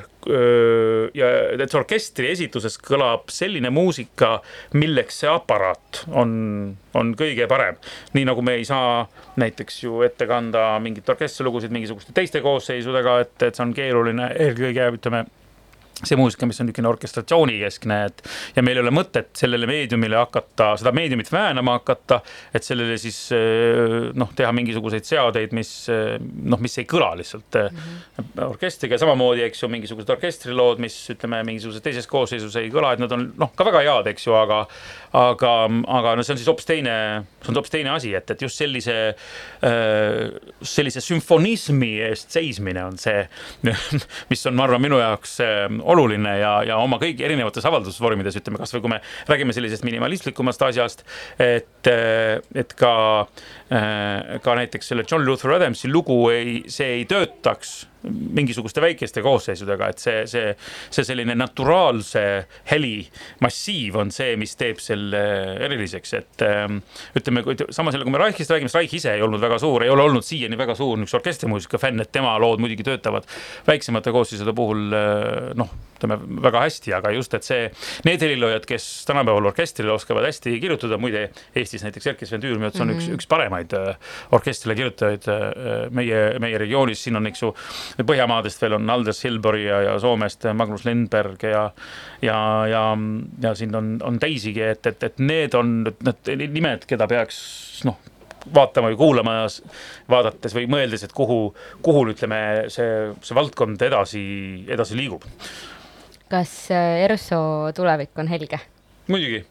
ja see orkestri esituses kõlab selline muusika, milleks see aparaat on, on kõige parem. nii nagu me ei saa näiteks ju ette kanda mingit orkestrilugusid mingisuguste teiste koosseisudega, et, et see on keeruline, eelkõige ütleme see muusika, mis on niisugune orkestratsioonikeskne, et ja meil ei ole mõtet sellele meediumile hakata, seda meediumit väänama hakata, et sellele siis eh, noh, teha mingisuguseid seadeid, mis eh, noh, mis ei kõla lihtsalt mm -hmm. orkestriga, samamoodi, eks ju, mingisugused orkestrilood, mis ütleme, mingisuguses teises koosseisus ei kõla, et nad on noh, ka väga head, eks ju, aga aga, aga no see on siis hoopis teine, see on hoopis teine asi, et, et just sellise, sellise sümfonismi eest seismine on see, mis on, ma arvan, minu jaoks oluline ja, ja oma kõigi erinevates avaldusvormides, ütleme kasvõi kui me räägime sellisest minimalistlikumast asjast, et, et ka, ka näiteks selle John Luther Adamsi lugu ei, see ei töötaks mingisuguste väikeste koosseisudega, et see, see, see selline naturaalse heli massiiv on see, mis teeb selle eriliseks, et ähm, ütleme, kui samas jälle, kui me Reichist räägime, siis Reich ise ei olnud väga suur, ei ole olnud siiani väga suur niisugune orkestrimuusika fänn, et tema lood muidugi töötavad väiksemate koosseisude puhul äh, noh, ütleme väga hästi, aga just, et see, need heliloojad, kes tänapäeval orkestrile oskavad hästi kirjutada, muide Eestis näiteks Erkki Sven Tüürmets on mm -hmm. üks, üks paremaid äh, orkestrile kirjutajaid äh, meie, meie regioonis, siin on, eks ju, Põhjamaadest veel on Aldous Hilbury ja, ja Soomest Magnus Lindberg ja ja, ja, ja siin on, on teisigi, et, et, et need on need nimed, keda peaks noh, vaatama või kuulama, vaadates või mõeldes, et kuhu, kuhu ütleme, see, see valdkond edasi, edasi liigub. kas äh, ERSO tulevik on helge? muidugi.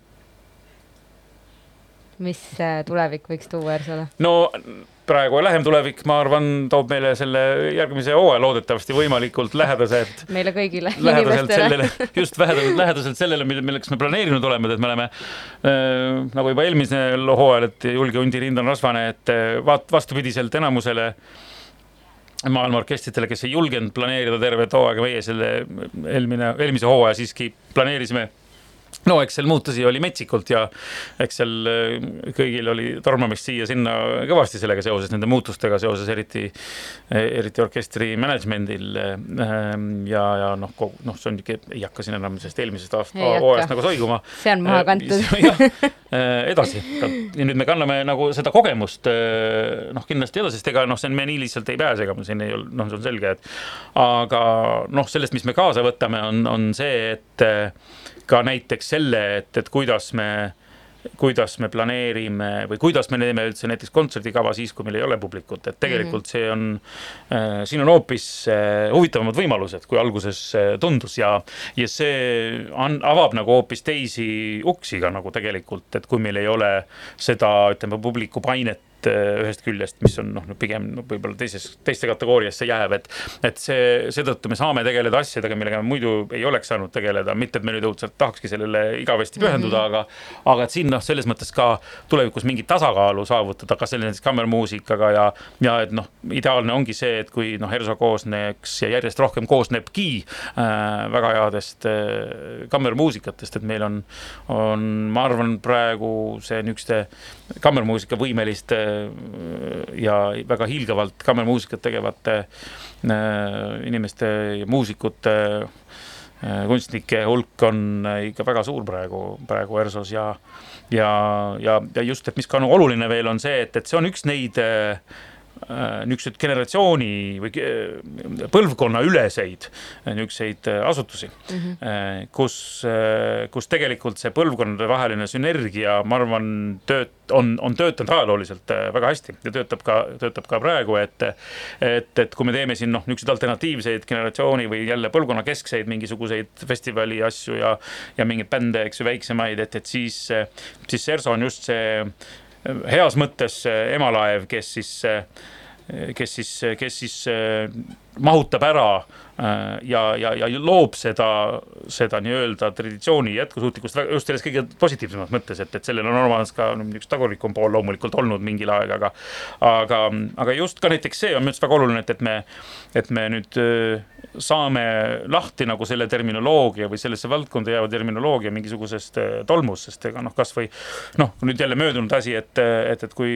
mis äh, tulevik võiks tuua ERSO-le? no praegu lähem tulevik, ma arvan, toob meile selle järgmise hooaja loodetavasti võimalikult lähedaselt. meile kõigile. lähedaselt sellele, just lähedaselt, lähedaselt sellele, milleks me planeerinud oleme, et me oleme äh, nagu juba eelmisel hooajal, et julge hundi rind on rasvane, et äh, vaat vastupidiselt enamusele maailma orkestritele, kes ei julgenud planeerida tervet hooaega, meie selle eelmine, eelmise hooaja siiski planeerisime no eks seal muutusi oli metsikult ja eks seal äh, kõigil oli tormamist siia-sinna kõvasti sellega seoses, nende muutustega seoses, eriti, eriti orkestri management'il. Ähm, ja, ja noh, noh, see on ei hakka siin enam sellest eelmisest aasta hooajast nagu soiguma. see on maha kantud. jah, edasi ja nüüd me kanname nagu seda kogemust noh, kindlasti edasi, sest ega noh, see on, me nii lihtsalt ei pääse, ega siin ei ole, noh, see on selge, et aga noh, sellest, mis me kaasa võtame, on, on see, et ka näiteks selle, et, et kuidas me kuidas me planeerime või kuidas me teeme üldse näiteks kontserdikava siis, kui meil ei ole publikut, et tegelikult see on äh,, siin on hoopis äh, huvitavamad võimalused, kui alguses äh, tundus ja, ja see on, avab nagu hoopis teisi uksi ka nagu tegelikult, et kui meil ei ole seda, ütleme, publiku painet ühest küljest, mis on noh, pigem no, võib-olla teises, teiste kategooriasse jääb, et, et see, seetõttu me saame tegeleda asjadega, millega me muidu ei oleks saanud tegeleda, mitte et me nüüd õudselt tahakski sellele igavesti pühenduda mm, -hmm. aga, aga et siin noh, selles mõttes ka tulevikus mingit tasakaalu saavutada, kas selle näiteks kammermuusikaga ja, ja et noh, ideaalne ongi see, et kui noh, ERSO koosneks ja järjest rohkem koosnebki äh, väga headest äh, kammermuusikatest, et meil on, on, ma arvan, praegu see niisuguste kammermuusika võimeliste ja väga hiilgavalt kammermuusikat tegevate äh, inimeste ja muusikute äh, kunstnike hulk on ikka väga suur praegu, praegu ERSO-s ja ja, ja, ja just, et mis ka on oluline veel, on see, et, et see on üks neid äh, niisuguseid generatsiooni või äh, põlvkonnaüleseid niisuguseid äh, asutusi mm, -hmm. kus, kus tegelikult see põlvkondadevaheline sünergia, ma arvan, tööt-, on, on töötanud ajalooliselt väga hästi ja töötab ka, töötab ka praegu, et et, et kui me teeme siin noh, niisuguseid alternatiivseid generatsiooni või jälle põlvkonnakeskseid mingisuguseid festivali asju ja ja mingeid bände, eks ju, väiksemaid, et, et siis, siis Serso on just see heas mõttes emalaev, kes siis, kes siis, kes siis mahutab ära ja, ja, ja loob seda, seda nii-öelda traditsiooni jätkusuutlikkust just selles kõige positiivsemas mõttes, et, et sellel on olemas ka üks tagurlikum pool loomulikult olnud mingil aeg, aga aga, aga just ka näiteks see on minu arust väga oluline, et, et me, et me nüüd saame lahti nagu selle terminoloogia või sellesse valdkonda jääva terminoloogia mingisugusest äh, tolmust, sest ega noh, kasvõi noh, nüüd jälle möödunud asi, et, et, et kui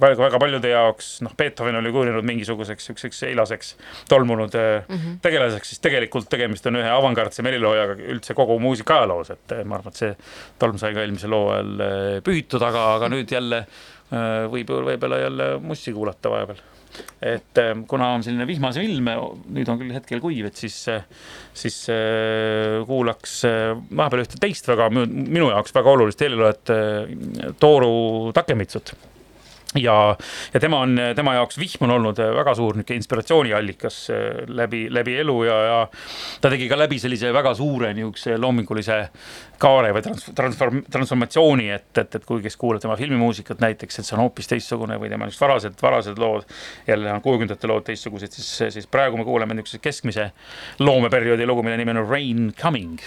väga, väga paljude jaoks noh, Beethoven oli kujunenud mingisuguseks siukseks eilaseks tolmunud mm -hmm. tegelaseks, siis tegelikult tegemist on ühe avangardse heliloojaga üldse kogu muusika ajaloos, et ma arvan, et see tolm sai ka eelmisel hooajal pühitud, aga, aga nüüd jälle võib võib-olla jälle mussi kuulata vahepeal et äh, kuna on selline vihmase ilm, nüüd on küll hetkel kuiv, et siis, siis äh, kuulaks äh, vahepeal ühte teist väga, minu jaoks väga olulist heliloojat, Tooru Takemitsut ja, ja tema on, tema jaoks vihm on olnud väga suur niisugune inspiratsiooniallikas äh, läbi, läbi elu ja, ja ta tegi ka läbi sellise väga suure niisuguse loomingulise kaare või trans-, transform-, transformatsiooni, et, et, et kui, kes kuulab tema filmimuusikat näiteks, et see on hoopis teistsugune või tema niisugused varased, varased lood, jälle on kuuekümnendate lood teistsugused, siis, siis praegu me kuuleme niisuguse keskmise loomeperioodi lugu, mille nimi on Rain Coming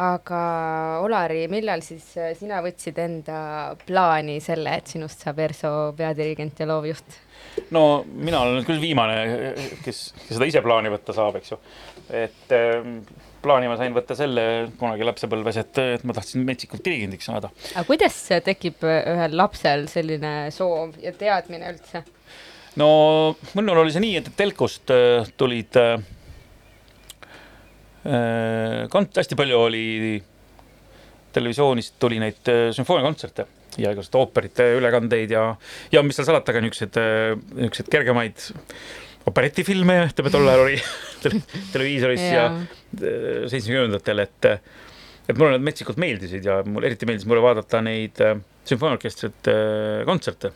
aga Olari, millal siis äh, sina võtsid enda plaani selle, et sinust saab ERSO peadirigent ja loovjuht? no mina olen nüüd küll viimane, kes, kes seda ise plaani võtta saab, eks ju. et ähm, plaani ma sain võtta selle kunagi lapsepõlves, et, et ma tahtsin metsikult dirigendiks saada. aga kuidas tekib äh, ühel lapsel selline soov ja teadmine üldse? no minul oli see nii, et Telkost äh, tulid äh, äh, kont-, hästi palju oli televisioonist tuli neid äh, sümfooniakontserte ja igasuguseid ooperite ülekandeid ja, ja mis seal salata, ka niisuguseid, niisuguseid kergemaid operetifilme, ütleme tol ajal oli tele, televiisoris ja äh, seitsmekümnendatel, et et mulle nad metsikult meeldisid ja mul eriti meeldis mulle vaadata neid äh, sümfooniaorkestrite äh, kontserte.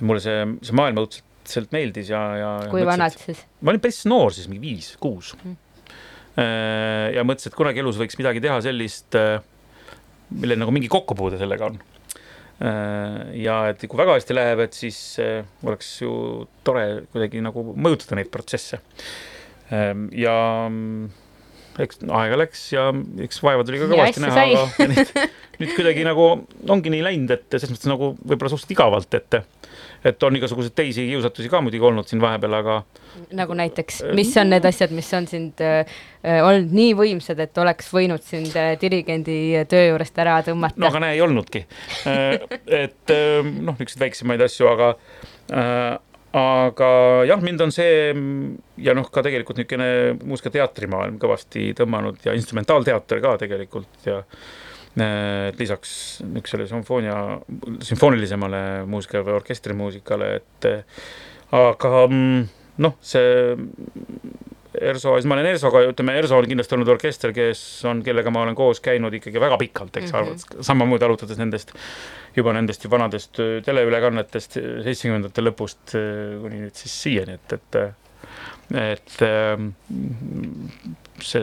mulle see, see maailm õudselt meeldis ja, ja. kui vanad siis? ma olin päris noor siis, mingi viis, kuus. Ja mõtlesin, et kunagi elus võiks midagi teha sellist, millel nagu mingi kokkupuude sellega on. ja et kui väga hästi läheb, et siis oleks ju tore kuidagi nagu mõjutada neid protsesse. ja mm, eks aega läks ja eks vaeva tuli ka kõvasti näha, aga nüüd, kuidagi nagu ongi nii läinud, et selles mõttes nagu võib-olla suhteliselt igavalt, et et on igasuguseid teisi kiusatusi ka muidugi olnud siin vahepeal, aga nagu näiteks, mis on need asjad, mis on sind äh, äh, olnud nii võimsad, et oleks võinud sind äh, dirigendi töö juurest ära tõmmata no aga näe, ei olnudki. et äh, noh, niisuguseid väiksemaid asju, aga äh, aga jah, mind on see ja noh, ka tegelikult niisugune muusikateatrimaailm kõvasti tõmmanud ja instrumentaalteater ka tegelikult ja äh, lisaks niisugusele sümfoonia, sümfoonilisemale muusika või orkestrimuusikale, et äh, aga mm, noh, see ERSO, siis ma olen ERSO-ga, ütleme, ERSO on kindlasti olnud orkester, kes on, kellega ma olen koos käinud ikkagi väga pikalt, eks mm -hmm. samamoodi alustades nendest juba nendest ju vanadest öö, teleülekannetest seitsmekümnendate lõpust kuni nüüd siis siiani, et, et et see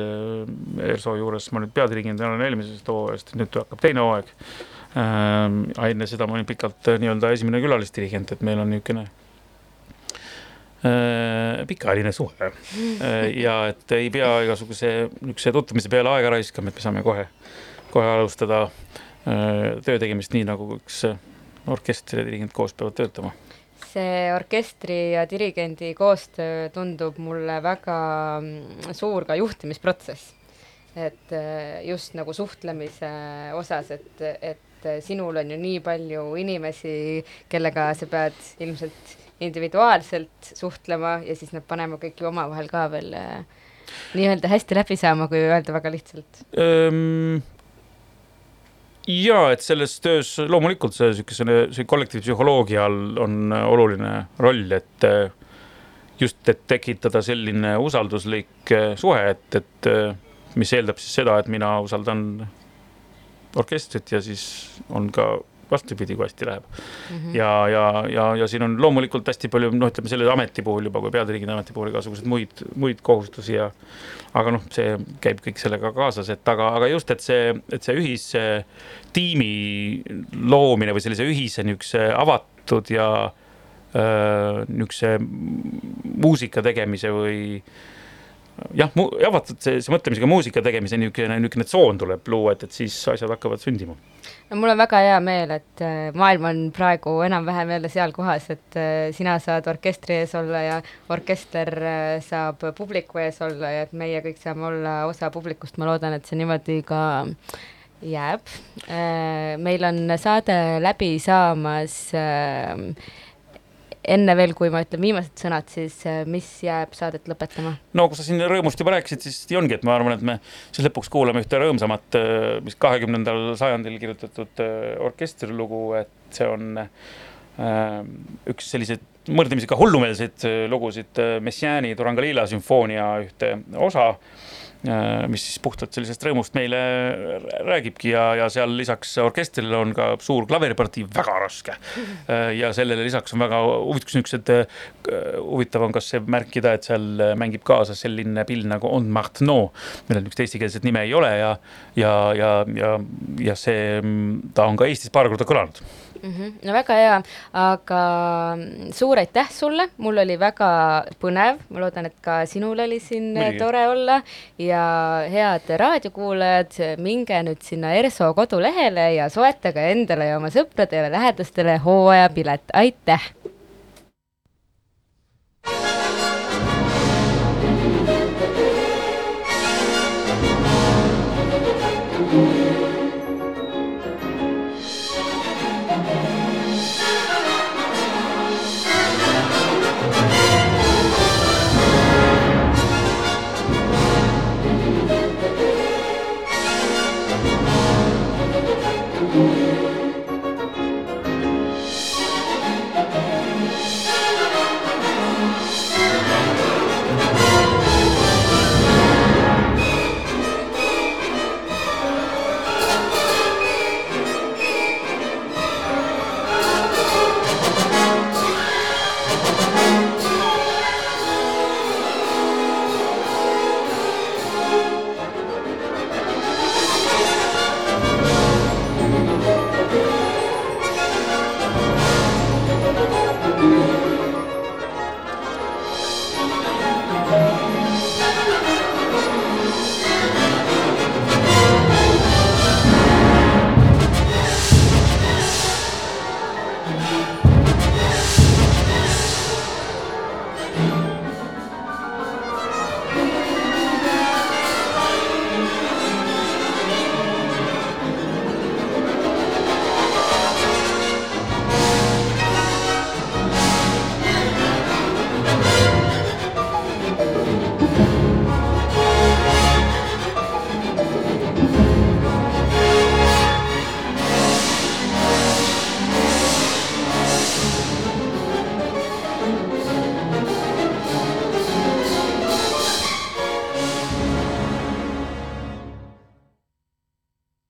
ERSO juures ma nüüd peadirigent olen eelmisest hooajast, nüüd hakkab teine hooaeg ähm,. enne seda ma olin pikalt äh, nii-öelda esimene külalisdirigent, et meil on niisugune äh, pikaajaline suhe äh, ja et ei pea igasuguse niisuguse tutvumise peale aega raiskama, et me saame kohe, kohe alustada äh, töö tegemist nii, nagu üks äh, orkester ja dirigent koos peavad töötama. See orkestri ja dirigendi koostöö tundub mulle väga mm, suur ka juhtimisprotsess. et äh, just nagu suhtlemise osas, et, et sinul on ju nii palju inimesi, kellega sa pead ilmselt individuaalselt suhtlema ja siis nad panema kõik ju omavahel ka veel äh, nii-öelda hästi läbi saama, kui öelda väga lihtsalt. Ehm, ja et selles töös loomulikult see niisugune, see kollektiivpsühholoogia all on oluline roll, et eh, just, et tekitada selline usalduslik eh, suhe, et, et mis eeldab siis seda, et mina usaldan orkestrit ja siis on ka vastupidi, kui hästi läheb mm. -hmm. ja, ja, ja, ja siin on loomulikult hästi palju, noh, ütleme selle ameti puhul juba, kui peadirigendi ameti puhul igasuguseid muid, muid kohustusi ja aga noh, see käib kõik sellega kaasas, et aga, aga just, et see, et see ühise tiimi loomine või sellise ühise niisuguse avatud ja öö, niisuguse muusika tegemise või jah, avatud see, see mõtlemisega muusika tegemise niisugune, niisugune tsoon tuleb luua, et, et siis asjad hakkavad sündima no mul on väga hea meel, et äh, maailm on praegu enam-vähem jälle seal kohas, et äh, sina saad orkestri ees olla ja orkester äh, saab publiku ees olla ja et meie kõik saame olla osa publikust, ma loodan, et see niimoodi ka jääb. meil on saade läbi saamas enne veel, kui ma ütlen viimased sõnad, siis mis jääb saadet lõpetama? no kui sa siin rõõmust juba rääkisid, siis nii ongi, et ma arvan, et me siis lõpuks kuulame ühte rõõmsamat, mis kahekümnendal sajandil kirjutatud äh, orkestrilugu, et see on äh, üks selliseid mõrdamisi ka hullumeelseid äh, lugusid, Messiaeni Turangalila sümfoonia ühte osa, mis siis puhtalt sellisest rõõmust meile räägibki ja, ja seal lisaks orkestrile on ka suur klaveripartii, väga raske. ja sellele lisaks on väga huvitav, niisugused, huvitav on kas märkida, et seal mängib kaasa selline pill nagu On Martino, millel niisugust eestikeelset nime ei ole ja, ja, ja, ja, ja see, ta on ka Eestis paar korda kõlanud mm. -hmm. no väga hea, aga suur aitäh sulle, mul oli väga põnev, ma loodan, et ka sinul oli siin Muidugi. tore olla ja head raadiokuulajad, minge nüüd sinna ERSO kodulehele ja soetage endale ja oma sõpradele, lähedastele hooajapilet, aitäh